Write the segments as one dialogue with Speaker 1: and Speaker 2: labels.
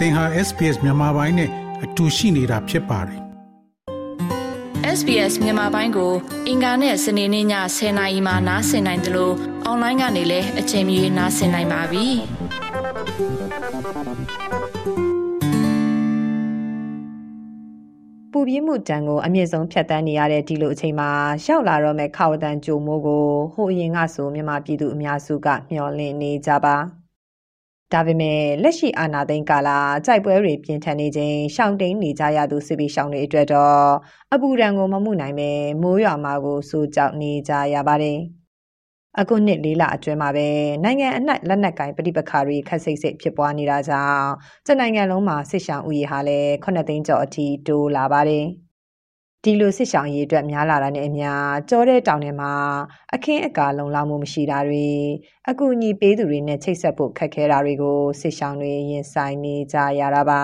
Speaker 1: သင်ဟာ SPS မြန်မာပိုင်းနဲ့အတူရှိနေတာဖြစ်ပါတယ်
Speaker 2: SBS မြန်မာပိုင်းကို အင်ကာနဲ့စနေနေ့ည10:00နာရီမှနားဆင်နိုင်တယ်လို့အွန်လိုင်းကနေလည်းအချိန်မီနားဆင်နိုင်ပါပြီ။
Speaker 3: ပူပြင်းမှုတန်ကိုအမြင့်ဆုံးဖြတ်တန်းနေရတဲ့ဒီလိုအချိန်မှာရောက်လာတော့မဲ့ခါဝတန်ကြိုမိုးကိုဟိုအရင်ကဆိုမြန်မာပြည်သူအများစုကမျှော်လင့်နေကြပါ။ ဒါပေမဲ့လက်ရှိအာဏာသိမ်းကာလကြိုက်ပွဲတွေပြင်းထန်နေခြင်းရှောင်တိန်နေကြရသူစစ်ပီရှောင်တွေအတွက်တော့အပူဒဏ်ကိုမမှုနိုင်ပဲမိုးရွာမှာကိုစိုးကြောက်နေကြရပါတယ်။အခုနှစ်လေးလအတွင်းမှာပဲနိုင်ငံအနှံ့လက်နက်ကင်ပဋိပက္ခတွေခက်စိတ်စိတ်ဖြစ်ပွားနေတာကြောင့်ကျနိုင်ငံလုံးမှာစစ်ရှောင်ဥယျာဟာလည်း9သိန်းကျော်အထိတိုးလာပါတယ်။ ဒီလိုစစ်ဆောင်ရေးအတွက်များလာတာနဲ့အမျှကြောတဲ့တောင်ထဲမှာအခင်းအကာလုံလောက်မှုမရှိတာတွေအကူအညီပေးသူတွေနဲ့ချိတ်ဆက်ဖို့ခက်ခဲတာတွေကိုစစ်ဆောင်တွေရင်ဆိုင်နေကြရတာပါ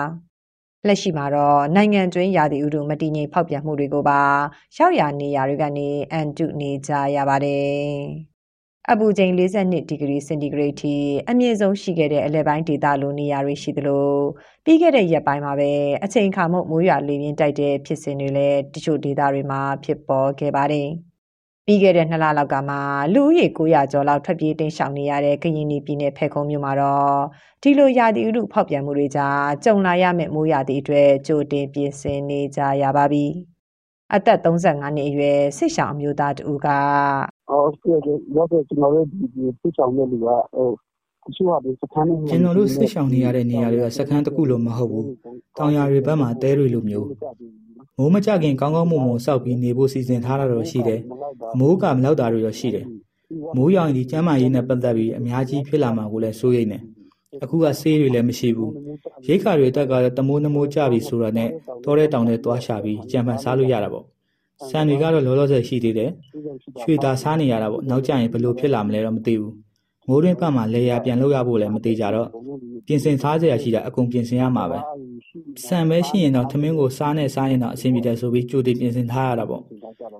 Speaker 3: လက်ရှိမှာတော့နိုင်ငံတွင်းရာသီဥတုမတည်ငြိမ်ဖောက်ပြန်မှုတွေကိုပါရောက်ရနေရာတွေကနေအန်တုနေကြရပါတယ် အပူချိန်42ဒီဂရီစင်တီဂရိတ်ထိအမြင့်ဆုံးရှိခဲ့တဲ့အလဲပိုင်းဒေသလိုနေရာတွေရှိသလိုပြီးခဲ့တဲ့ရက်ပိုင်းမှာပဲအချိန်ခါမှုမိုးရွာလေပြင်းတိုက်တဲ့ဖြစ်စဉ်တွေလည်းတချို့ဒေသတွေမှာဖြစ်ပေါ်ခဲ့ပါတယ်။ပြီးခဲ့တဲ့နှစ်လလောက်ကမှလူဦးရေ900ကျော်လောက်ထွက်ပြေးတိမ်းရှောင်နေရတဲ့ကရင်ပြည်နယ်ဖဲခုံမြို့မှာတော့ဒီလိုရာသီဥတုဖောက်ပြန်မှုတွေကြားကြုံလာရမယ့်မိုးရာသီအတွက်ကြိုတင်ပြင်ဆင်နေကြရပါပြီ။အသက်35နှစ်အရွယ်စစ်ရှောင်အမျိုးသားတူက
Speaker 4: ဟုတ်ကဲ့ ရောက်တော့ကျွန်တော်တို့ဒီစစ်ဆောင်တဲ့လူကဟိုတချို့ဟာဒီစခန်းနဲ့
Speaker 5: ကျွန်တော်တို့ စစ်ဆောင်နေရတဲ့ နေရာတွေက စခန်းတစ်ခုလို့မဟုတ်ဘူး။တောင်ယာတွေဘက်မှာ တဲတွေလိုမျိုး မိုးမကြခင် ကောင်းကောင်းမွန်မွန်စောက်ပြီး နေဖို့ စီစဉ်ထားတာတော့ ရှိတယ်။မိုးကမလောက်တာတွေတော့ ရှိတယ်။မိုးရောင်ဒီကျမ်းမာရေးနဲ့ ပတ်သက်ပြီး အများကြီး ဖြစ်လာမှာကိုလည်း စိုးရိမ်နေ။အခုက ဆေးတွေလည်း မရှိဘူး။ရိတ်ခါတွေတက်ကလည်း တမိုးနှမိုးကြပြီဆိုတာနဲ့ တောတဲ့တောင်တဲ့သွားရှာပြီး ကြံပန်စားလို့ ရတာပေါ့။ ဆန်တွေကတော့လောလောဆယ်ရှိသေးတယ်ရွှေသာစားနေရတာပေါ့နောက်ကျရင်ဘယ်လိုဖြစ်လာမလဲတော့မသိဘူးမိုးတွင်းပတ်မှာလေယာပြန်လောက်ရဖို့လည်းမသေးကြတော့ပြင်ဆင်စားစရာရှိတာအကုန်ပြင်ဆင်ရမှာပဲဆန်ပဲရှိရင်တော့သမင်းကိုစားနဲ့စားရင်တော့အဆင်ပြေတယ်ဆိုပြီးကြိုတင်ပြင်ဆင်ထားရတာပေါ့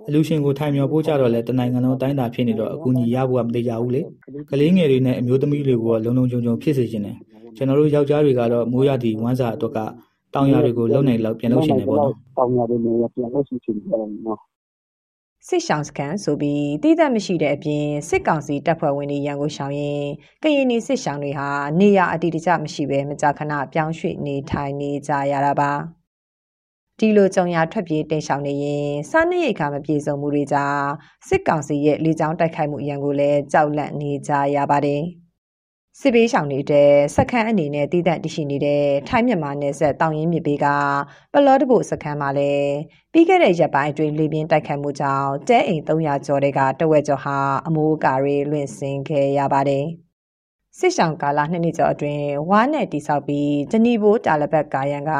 Speaker 5: အလူရှင်ကိုထိုင်မျောပို့ကြတော့လဲတနိုင်ငံလုံးတိုင်းတာဖြစ်နေတော့အကူကြီးရဖို့ကမသေးကြဘူးလေကလေးငယ်တွေနဲ့အမျိုးသမီးတွေကိုလုံလုံခြုံခြုံဖြစ်စေချင်တယ်ကျွန်တော်တို့ယောက်ျားတွေကတော့မိုးရသည့်ဝမ်းစာအတွက်က တောင်ယာတွေကိုလုံနိုင်လောက်ပြန်လုပ်ရှင်နေပေါ့နော်
Speaker 4: တောင်ယာတွေလည်းပြန်လုပ်ရှင်နေတယ်နော်
Speaker 3: စစ်ရှောင်းစကန်ဆိုပြီးတည်သက်မရှိတဲ့အပြင်စစ်ကောင်စီတပ်ဖွဲ့ဝင်တွေရန်ကိုရှောင်ရင်ကရင်နီစစ်ရှောင်းတွေဟာနေရအတိတကျမရှိဘဲမကြာခဏပြောင်းရွှေ့နေထိုင်နေကြရတာပါဒီလိုကြုံရထွက်ပြေးတင်ရှောင်နေရင်စားနပ်ရိက္ခာမပြေဆုံးမှုတွေကြောင့်စစ်ကောင်စီရဲ့လေကြောင်းတိုက်ခိုက်မှုရန်ကိုလည်းကြောက်လန့်နေကြရပါတယ်။ စစ်ပေးရှောင်နေတဲ့စခန်းအနေနဲ့တည်တံ့တရှိနေတဲ့ထိုင်းမြန်မာနယ်စပ်တောင်ရင်းမြစ်ဘေးကပလော့တဘုတ်စခန်းမှာလည်းပြီးခဲ့တဲ့ရက်ပိုင်းအတွင်းလေပြင်းတိုက်ခတ်မှုကြောင့်တဲအိမ်300ကျော်တဲ့ကတဝက်ကျော်ဟာအမိုးအကာတွေလွင့်စင်ခဲ့ရပါတယ်။စစ်ဆောင်ကာလနှစ်နှစ်ကျော်အတွင်းဝါးနဲ့တိဆောက်ပြီးဂျနီဘိုးတာလဘက်ကာယံက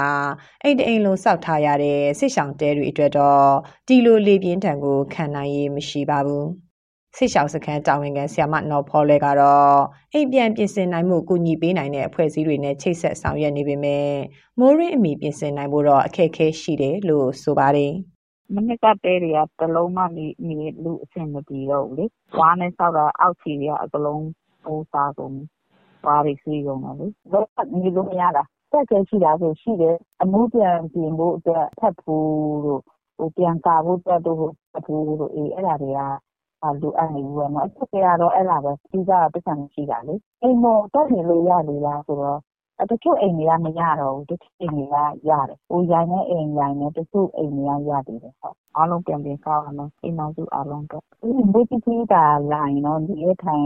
Speaker 3: အိမ်တအိမ်လုံးစောက်ထားရတဲ့စစ်ဆောင်တဲတွေအတွက်တော့ဒီလိုလေပြင်းတံကိုခံနိုင်ရမရှိပါဘူး။ စစ်ရှောင်စခန်းတာဝန်ခံဆရာမနော်ဖော်လဲကတော့အိမ်ပြန်ပြင်ဆင်နိုင်မှုကူညီပေးနိုင်တဲ့အဖွဲ့အစည်းတွေနဲ့ချိတ်ဆက်ဆောင်ရွက်နေပေမဲ့မိုးရင်းအမိပြင်ဆင်နိုင်ဖို့တော့အခက်အခဲရှိတယ်လို့ဆိုပါတယ်
Speaker 6: မနစ်ကတဲတွေကတလုံးမှနေနေလူအဆင်မပြေတော့ဘူးလေ။ဝါးနဲ့ဆောက်တာအောက်ခြေတွေကအကလုံးဟိုစားကုန်ဝါးတွေစီးကုန်တော့လေ။တော့နေလို့မရတာ။တက်ခဲရှိတာဆိုရှိတယ်။အမှုပြန်ပြင်ဖို့အတွက်ဖတ်ဖို့တို့ဟိုပြန်ကာဖို့အတွက်တို့ဖတ်ဖို့တို့အေးအဲ့ဒါတွေက လိုအပ်နေဘူးပေါ့နော်။အခက်အခဲကတော့ အဲ့ဒါပဲ။အဓိကကပိုက်ဆံမရှိတာလေ။အိမ်ပေါ်တက်နေလို့ ရနေလားဆိုတော့ တချို့အိမ်တွေက မရတော့ဘူး။တချို့အိမ်တွေက ရတယ်။ကိုယ် ရိုင်တဲ့အိမ်ရိုင်တယ်။တချို့အိမ်တွေက ရသေးတယ်။အားလုံးပြန်ပြင်ဆောက်ရမယ်။အိမ်ထောင်စုအားလုံးအတွက်။မွေးပြီးကြီးသာလာရင်တော့ နေရေးထိုင်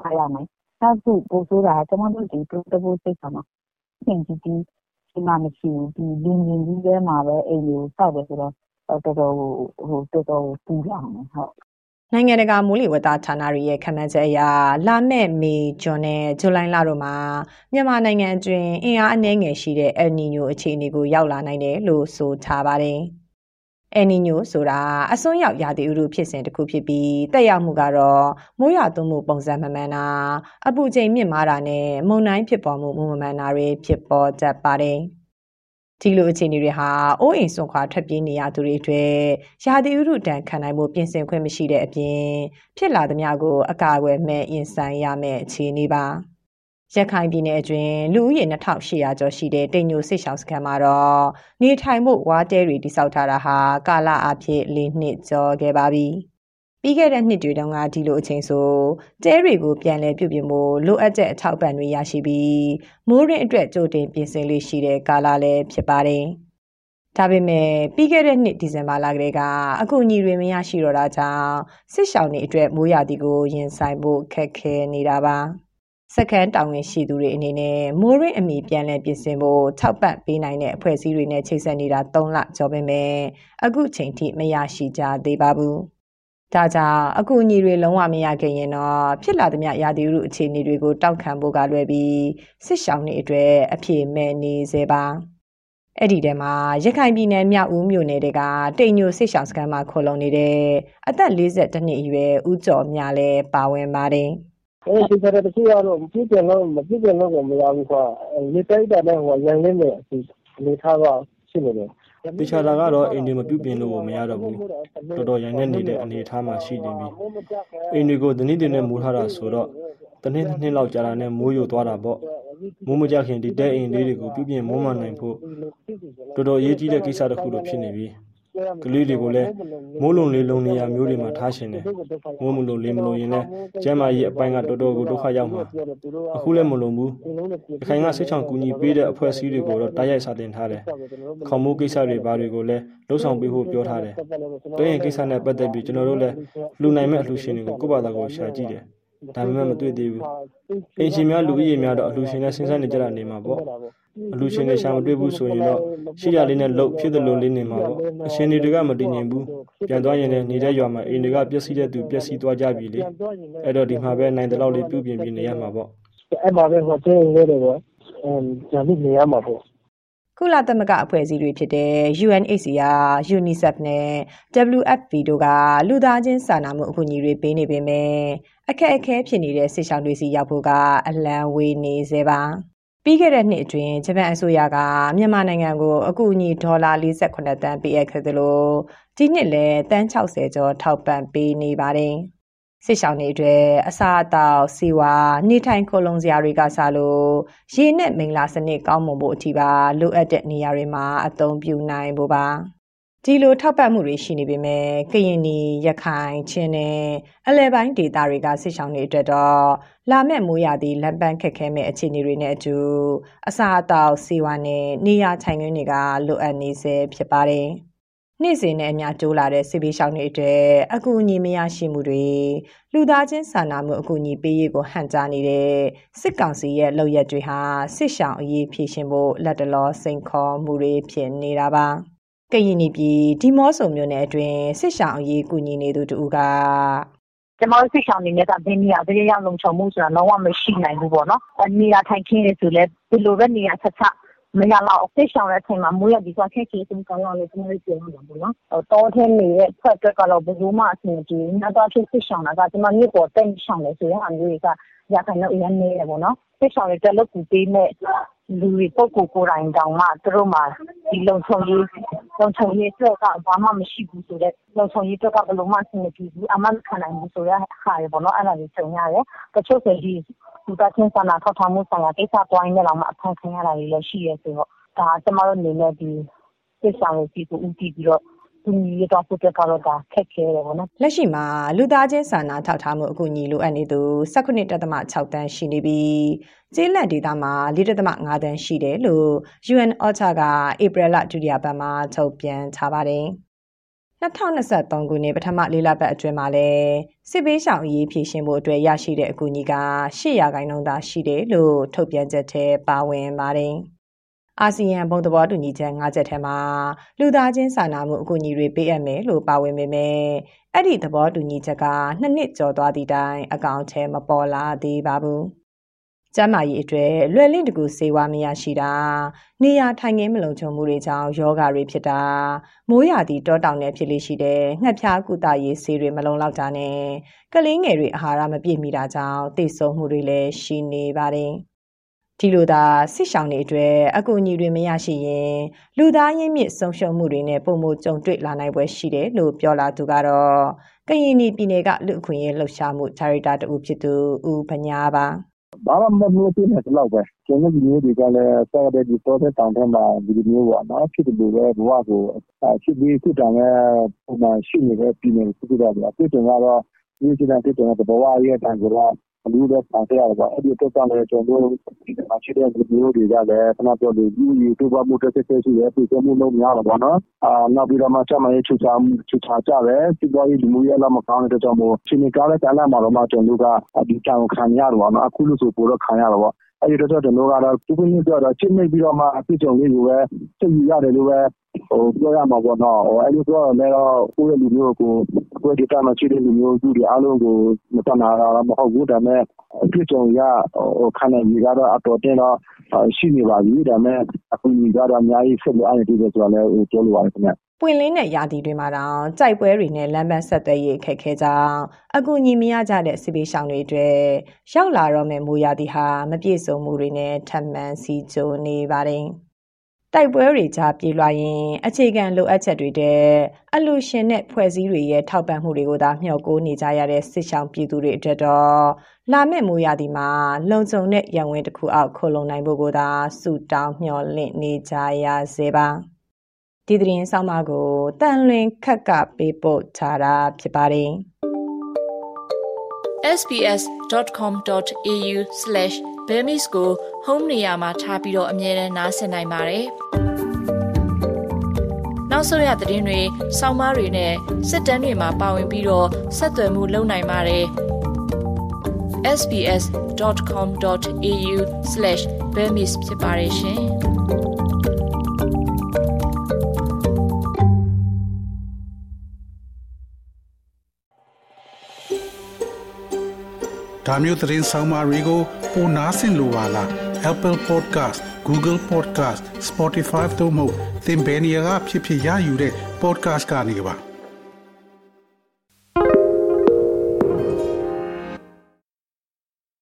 Speaker 6: ထားရမယ်။နောက်တခု ပိုဆိုးတာက ကျမတို့ဒီပရိသတ်ဘိုးကိစ္စမှာအိမ်ကြီးကြီးရှိမှ မရှိဘူး။ဒီလူမြင်ကြီးထဲမှာပဲ အိမ်တွေကို ဆောက်တယ်ဆိုတော့ တော်တော်ကို ပူလောင်တယ်
Speaker 3: နိုင်ငံတကာမိုးလေဝသဌာနတွေရဲ့ခန့်မှန်းချက်အရလာမယ့်မေ၊ဇွန်နဲ့ဇူလိုင်လတို့မှာမြန်မာနိုင်ငံအတွင်းအင်အားအနည်းငယ်ရှိတဲ့အယ်နီညိုအခြေအနေကိုရောက်လာနိုင်တယ်လို့ဆိုထားပါတယ်။အယ်နီညိုဆိုတာအစွန်းရောက်ရာသီဥတုဖြစ်စဉ်တစ်ခုဖြစ်ပြီးတက်ရောက်မှုကတော့မိုးရွာသွန်းမှုပုံစံမမှန်တာအပူချိန်မြင့်မားတာနဲ့မုန်တိုင်းဖြစ်ပေါ်မှုမမှန်တာတွေဖြစ်ပေါ်တတ်ပါတယ်။ ဒီလိုအခြေအနေတွေဟာအိုးအိမ်စွန့်ခွာထွက်ပြေးနေရသူတွေအတွက်ရာသီဥတုတန်ခံနိုင်မှုပြင်ဆင်ခွင့်မရှိတဲ့အပြင်ဖြစ်လာသမျှကို အကာအကွယ်မဲ့ရင်ဆိုင်ရမယ့်အခြေအနေပါရခိုင်ပြည်နယ်အတွင်းလူဦးရေ2800ကျော်ရှိတဲ့တိမ်ညိုစစ်ရှောင်းစခန်းမှာတော့နေထိုင်မှုဝါတဲတွေတိစောက်ထားတာဟာကာလအဖြစ်၄နှစ်ကျော်ခဲ့ပါပြီ။ ပြီးခဲ့တဲ့နှစ်တွေတုန်းကဒီလိုအချိန်ဆိုတဲတွေကိုပြန်လည်ပြုပြင်ဖို့လိုအပ်တဲ့အထောက်ပံ့တွေရရှိပြီးမိုးရင်းအတွက်ကြိုတင်ပြင်ဆင်လေးရှိတဲ့ကာလလည်းဖြစ်ပါတယ်။ဒါပေမဲ့ပြီးခဲ့တဲ့နှစ်ဒီဇင်ဘာလကတည်းကအကူအညီတွေမရရှိတော့တာကြောင့်စစ်ရှောင်းတွေအတွက်မိုးရာသီကိုရင်ဆိုင်ဖို့ခက်ခဲနေတာပါ။စက္ကန့်တောင်းဝင်ရှိသူတွေအနေနဲ့မိုးရင်းအမိပြန်လည်ပြင်ဆင်ဖို့ထောက်ပံ့ပေးနိုင်တဲ့အဖွဲ့အစည်းတွေနဲ့ချိတ်ဆက်နေတာ၃လကျော်ပေမဲ့အခုချိန်ထိမရရှိကြသေးပါဘူး။ ဒါကြောင့်အကူအညီတွေလုံးဝမရခဲ့ရင်တော့ဖြစ်လာသမျှရာသီဥတုအခြေအနေတွေကိုတောက်ခံဖို့ကလွယ်ပြီးစစ်ရှောင်းတွေအတွက်အပြေမဲ့နေစေပါ။အဲ့ဒီထဲမှာရခိုင်ပြည်နယ်မြောက်ဦးမြို့နယ်ကတိမ်ညိုစစ်ရှောင်းစခန်းမှာခေါ်လုံနေတဲ့အသက်42နှစ်အရွယ်ဦးကျော်မြလည်းပါဝင်ပါတယ်။
Speaker 4: အဲဒီတချို့ကတော့မဖြစ်ပြန်လို့မဖြစ်ပြန်လို့မရဘူးကွာလေတိုက်တာနဲ့ဟိုရန်လင်းတဲ့အနေထားကရှိနေတယ်
Speaker 7: တခြားတာကတော့အိမ်တွေမပြုတ်ပြင်လို့မရတော့ဘူးတော်တော်ရိုင်းနေနေတဲ့အနေအထားမှာရှိနေပြီအိမ်တွေကိုတနည်းတင်နဲ့မူထားတာဆိုတော့တနည်းနှစ်လောက်ကြာတာနဲ့မိုးယိုသွားတာပေါ့မိုးမကြခင်ဒီတဲအိမ်လေးတွေကိုပြုပြင်မွမ်းမနိုင်ဖို့တော်တော်အရေးကြီးတဲ့ကိစ္စတစ်ခုလိုဖြစ်နေပြီ ကလေးတွေကိုလည်းမိုးလုံလေးလုံနေရမျိုးတွေမှာထားရှင်တယ်မိုးမလုံလေးမလုံရင်လည်းကျမ်းမာရေးအပိုင်းကတော်တော်ကိုဒုက္ခရောက်မှာအခုလည်းမလုံဘူးအခိုင်ကဆိတ်ချောင်ကူညီပေးတဲ့အဖွဲ့အစည်းတွေကိုတော့တိုက်ရိုက်စာတင်ထားတယ်ခေါမိုးကိစ္စတွေဘာတွေကိုလည်းလှုပ်ဆောင်ပေးဖို့ပြောထားတယ်တွင်းရင်ကိစ္စနဲ့ပတ်သက်ပြီးကျွန်တော်တို့လည်းလူနိုင်မဲ့အလှူရှင်တွေကိုကိုယ့်ဘာသာကိုရှာကြည့်တယ်ဒါပေမဲ့မတွေ့သေးဘူးအင်ရှင်များလူဦးရေများတော့အလှူရှင်နဲ့စဉ်းစားနေကြတာနေမှာပေါ့အလူရှင်တွေရှာမတွေ့ဘူးဆိုရင်တော့ရှိရလေးနဲ့လှုပ်ဖြစ်တယ်လို့လေးနေမှာပေါ့အရှင်တွေကမတည်ငြိမ်ဘူးပြန်သွားရင်လည်းနေတဲ့ရွာမှာအိမ်တွေကပျက်စီးတဲ့သူပျက်စီးသွားကြပြီလေအဲ့တော့ဒီမှာပဲနိုင်တဲ့လောက်လေးပြုပြင်ပြီးနေရမှာပေါ့
Speaker 4: အဲ့မှာပဲဟိုတင်းလေးတွေပေါ့အမ်ဂျာမိနေရမှာပေါ့
Speaker 3: ကုလသမဂ္ဂအဖွဲ့အစည်းတွေဖြစ်တဲ့ UNHCR, UNICEF နဲ့ WFP တို့ကလူသားချင်းစာနာမှုအကူအညီတွေပေးနေပေမဲ့အခက်အခဲဖြစ်နေတဲ့စစ်ဆောင်တွေစီရောက်ဖို့ကအလံဝေးနေစေပါ ပြီးခဲ့တဲ့နှစ်အတွင်းဂျပန်အစိုးရကမြန်မာနိုင်ငံကိုအကူအညီဒေါ်လာ48တန်းပေးအပ်ခဲ့သလိုဒီနှစ်လည်းတန်း60ကျော်ထောက်ပံ့ပေးနေပါတယ်။စစ်ဆောင်တွေအတွက်အစားအသောက်စီဝါနေထိုင်ခိုလုံစရာတွေကစားလို့ရေနဲ့မိန်လာစနစ်ကောင်းမွန်ဖို့အထိပါလိုအပ်တဲ့နေရာတွေမှာအသုံးပြုနိုင်ဖို့ပါ။ ဒီလိုထောက်ပံ့မှုတွေရှိနေပေမဲ့ကရင်နီရခိုင်ချင်းနဲ့အလဲပိုင်းဒေသတွေကစစ်ဆောင်တွေအတွက်တော့လာမဲ့မိုးရာသီလက်ပန်းခက်ခဲမဲ့အခြေအနေတွေနဲ့အတူအစာအသောက်စေဝါနဲ့နေရာထိုင်ခင်းတွေကလိုအပ်နေစေဖြစ်ပါတယ်။နေ့စဉ်နဲ့အများတိုးလာတဲ့စစ်ဘေးရှောင်တွေအတွက်အကူအညီမရရှိမှုတွေလူသားချင်းစာနာမှုအကူအညီပေးရေးကိုဟန်ကြားနေတဲ့စစ်ကောင်စီရဲ့လုပ်ရက်တွေဟာစစ်ရှောင်အရေးဖြေရှင်းဖို့လက်တလောစိန်ခေါ်မှုတွေဖြစ်နေတာပါ။ ကရင်ပြည်ဒီမော့ဆိုမြို့နယ်အတွင်းစစ်ရှောင်အရေးကူညီနေသူတူက
Speaker 6: ကျမတို့စစ်ဆောင်နေနဲ့ကဘယ်နေရာဘယ်ရောက်လုံခြုံမှုဆိုတာလုံးဝမရှိနိုင်ဘူးပေါ့နော်။နေရာထိုင်ခင်းနေဆိုလဲဒီလိုပဲနေရာဆက်ဆက်မရတော့စစ်ဆောင်တဲ့အချိန်မှာမိုးရဒီကခက်ခဲဆုံးကောင်းအောင်လည်းကျမတို့ပြောရမှာပေါ့နော်။တောထဲနေတဲ့ဖက်အတွက်ကတော့ဘယ်လိုမှအဆင်မပြေဘူး။နောက်တော့ဖြစ်စစ်ဆောင်တာကကျမမြို့ပေါ်တိတ်ဆောင်တယ်ဆိုရင်အမျိုးတွေကရခိုင်တော့အရင်နေတယ်ပေါ့နော်။စစ်ဆောင်တွေတက်လို့ကူပေးမဲ့ လူတွေပုဂ္ဂိုလ်ကိုယ်တိုင်တောင်မှသူတို့မှာဒီလုံခြုံရေးလုံခြုံရေးအတွက်ကဘာမှမရှိဘူးဆိုတော့လုံခြုံရေးအတွက်ကဘယ်လိုမှအဆင်မပြေဘူးအမှန်ခံနိုင်ဘူးဆိုရဟာရပေါ့နော်အဲ့ဒါကြီးကြုံရတယ်တချို့ဆိုဒီဒီကချင်းစနာထောက်ထားမှုဆိုင်ရာကိစ္စပွိုင်းနဲ့တော့မှအဖန်ခံရတာတွေလည်းရှိရဲဆိုတော့ဒါကျမတို့အနေနဲ့ဒီစစ်ဆောင်ကိုပြီးကိုဦးတည်ပြီးတော့ ကူညီရတော့ဖို့ကတော့ဒါခက်ခဲတယ်ပေါ့နော်
Speaker 3: လက်ရှိမှာလူသားချင်းစာနာထောက်ထားမှုအကူအညီလိုအပ်နေသူ19.6တန်းရှိနေပြီးကျေးလက်ဒေသမှာ4.5တန်းရှိတယ်လို့ UN OCHA ကဧပြီလဒုတိယပတ်မှာထုတ်ပြန်ထားပါတယ်2023ခုနှစ်ပထမလေးလပတ်အတွင်းမှာလည်းစစ်ဘေးရှောင်အရေးဖြေရှင်းဖို့အတွက်ရရှိတဲ့အကူအညီက800ခိုင်နှုန်းသာရှိတယ်လို့ထုတ်ပြန်ချက်ထဲပါဝင်ပါတယ်။ အာဆီယံဘုံသဘောတူညီချက်၅ချက်ထဲမှာလူသားချင်းစာနာမှုအကူအညီတွေပေးအပ်မယ်လို့ပါဝင်ပေမဲ့အဲ့ဒီသဘောတူညီချက်ကနှစ်နှစ်ကျော်သွားသည့်တိုင်အကောင့်ထဲမပေါ်လာသေးပါဘူး။ကျန်းမာရေးအတွက်လွယ်လင့်တကူစေဝါမရရှိတာနေရာထိုင်ခင်းမလုံခြုံမှုတွေကြောင့်ယောဂတွေဖြစ်တာမိုးရာသီတောတောင်နဲ့ဖြစ်လိရှိတဲ့ငှက်ဖျားကုသရေးဆေးတွေမလုံလောက်တာနဲ့ကလေးငယ်တွေအာဟာရမပြည့်မီတာကြောင့်သိဆုံးမှုတွေလည်းရှိနေပါတယ်။ ဒီလိုသာစစ်ရှောင်းတွေအတွက်အကူအညီတွေမရရှိရင်လူသားရင်းမြစ်ဆုံးရှုံးမှုတွေနဲ့ပုံမကြုံတွေ့လာနိုင်ပွဲရှိတယ်လို့ပြောလာသူကတော့ကရင်ပြည်နယ်ကလူအခွင့်အရေးလှုပ်ရှားမှုဒါရိုက်တာတူဖြစ်သူဦးပညာပါ
Speaker 4: ဘာမှမလို့ပြနေတယ်တော့ပဲကျွန်တော်ဒီမျိုးတွေကလည်းဆောက်တဲ့ဒီပေါ်တဲ့တောင်ထဲမှာဒီမျိုးပေါ့နော်ဖြစ်တယ်လို့ပဲဘဝကိုဖြစ်ပြီးခုတောင်နဲ့ပုံမှန်ရှိနေတဲ့ပြည်နယ်စုကြတယ်အဖြစ်တော့ကတော့ဒီစတဲ့တဲ့ဘဝရဲ့တန်ကြ တော့လူတွေဆောင်ရတော့အဲ့ဒီတော့လည်းကျွန်တော်တို့ဒီမှာရှိတဲ့ဒီမျိုးတွေကလည်းခဏပြောလို့ဒီ YouTube မှာတက်တက်ရှိတယ်ပြည်မှုလုံးများတော့ဗောနော်အာနောက်ပြီးတော့မှစမရေးချူချာချူချာကြတယ်ဒီပေါ်ဒီမျိုးရလာမကောင်းတဲ့ကြောင့်မို့ရှင်ကားလည်းတန်းလာမှာတော့မှကျွန်တော်တို့ကဒီတောင်ခံရတော့ဗောနော်အခုလို့ဆိုပိုတော့ခံရတော့ဗောအဲ့ဒီတော့ကျွန်တော်ကတော့သူကင်းပြောတော့ချင်းမိတ်ပြီးတော့မှအပြစ်ကြုံလေးကိုပဲသိယူရတယ်လို့ပဲဟိုပြောရမှာပေါ့နော်ဟိုအဲ့ဒီတော့လည်းတော့ကိုယ့်ရဲ့လူမျိုးကို ကိုယ့်ဒေတာမှာရှိတဲ့လူမျိုးစုတွေအားလုံးကိုမတနာတာမဟုတ်ဘူးဒါပေမဲ့အပြစ်ကြုံရဟိုခံနေရတော့အတော်တင်းတော့ရှိနေပါပြီဒါပေမဲ့အခုကြီးကတော့အများကြီးဆက်လို့အားနေတယ်ဆိုတော့လည်းဟိုပြောလိုပါတယ်ခင်ဗျ
Speaker 3: ပွင့်လင်းတဲ့ရာသီတွေမှာတောင်ကြိုက်ပွဲတွေနဲ့လမ်းမဆက်သွယ်ရေးအခက်ခဲကြောင်းအကူအညီမရကြတဲ့စစ်ပေးရှောင်တွေအတွက်ရောက်လာတော့မယ့်မိုးရာသီဟာမပြည့်စုံမှုတွေနဲ့ထပ်မံစီကြိုနေပါတယ်။ တိုက်ပွဲတွေကြား ပြေးလွှာရင်အခြေခံလိုအပ်ချက်တွေတဲ့အလူရှင်နဲ့ဖွဲ့စည်းတွေရဲ့ ထောက်ပံ့မှုတွေကိုသာ မျှော်ကိုးနေကြရတဲ့ စစ်ဆောင်ပြည်သူတွေအတွက်တော့ လာမယ့် မိုးရာသီမှာ လုံခြုံတဲ့ရန်ဝင်တစ်ခုအောက်ခုလုံနိုင်ဖို့ကိုသာစုတောင်း မျှော်လင့်နေကြရစေပါ။ဒီသတင်းဆောင်မကိုတန်လွင်ခက် က ပေးပို့ထားတာ ဖြစ်ပါတယ်
Speaker 2: sbs.com.au/bemis ကို home နေရာမှာထားပြီးတော့အမြဲတမ်းနှာစင်နိုင်ပါတယ်။နောက်ဆုံးရသတင်းတွေ၊စောင်းမားတွေနဲ့စစ်တမ်းတွေမှာပါဝင်ပြီးတော့ဆက်သွယ်မှုလုပ်နိုင်ပါတယ်။ sbs.com.au/bemis ဖြစ်ပါတယ်ရှင်။
Speaker 1: ဒါမျိုးသတင်းဆောင်မတွေကို ပိုနားဆင်လိုပါလား Apple Podcast Google Podcast Spotify တို့မှာသင်ပင်ရာဖြစ်ဖြစ်ရယူတဲ့ podcast ကနေပါ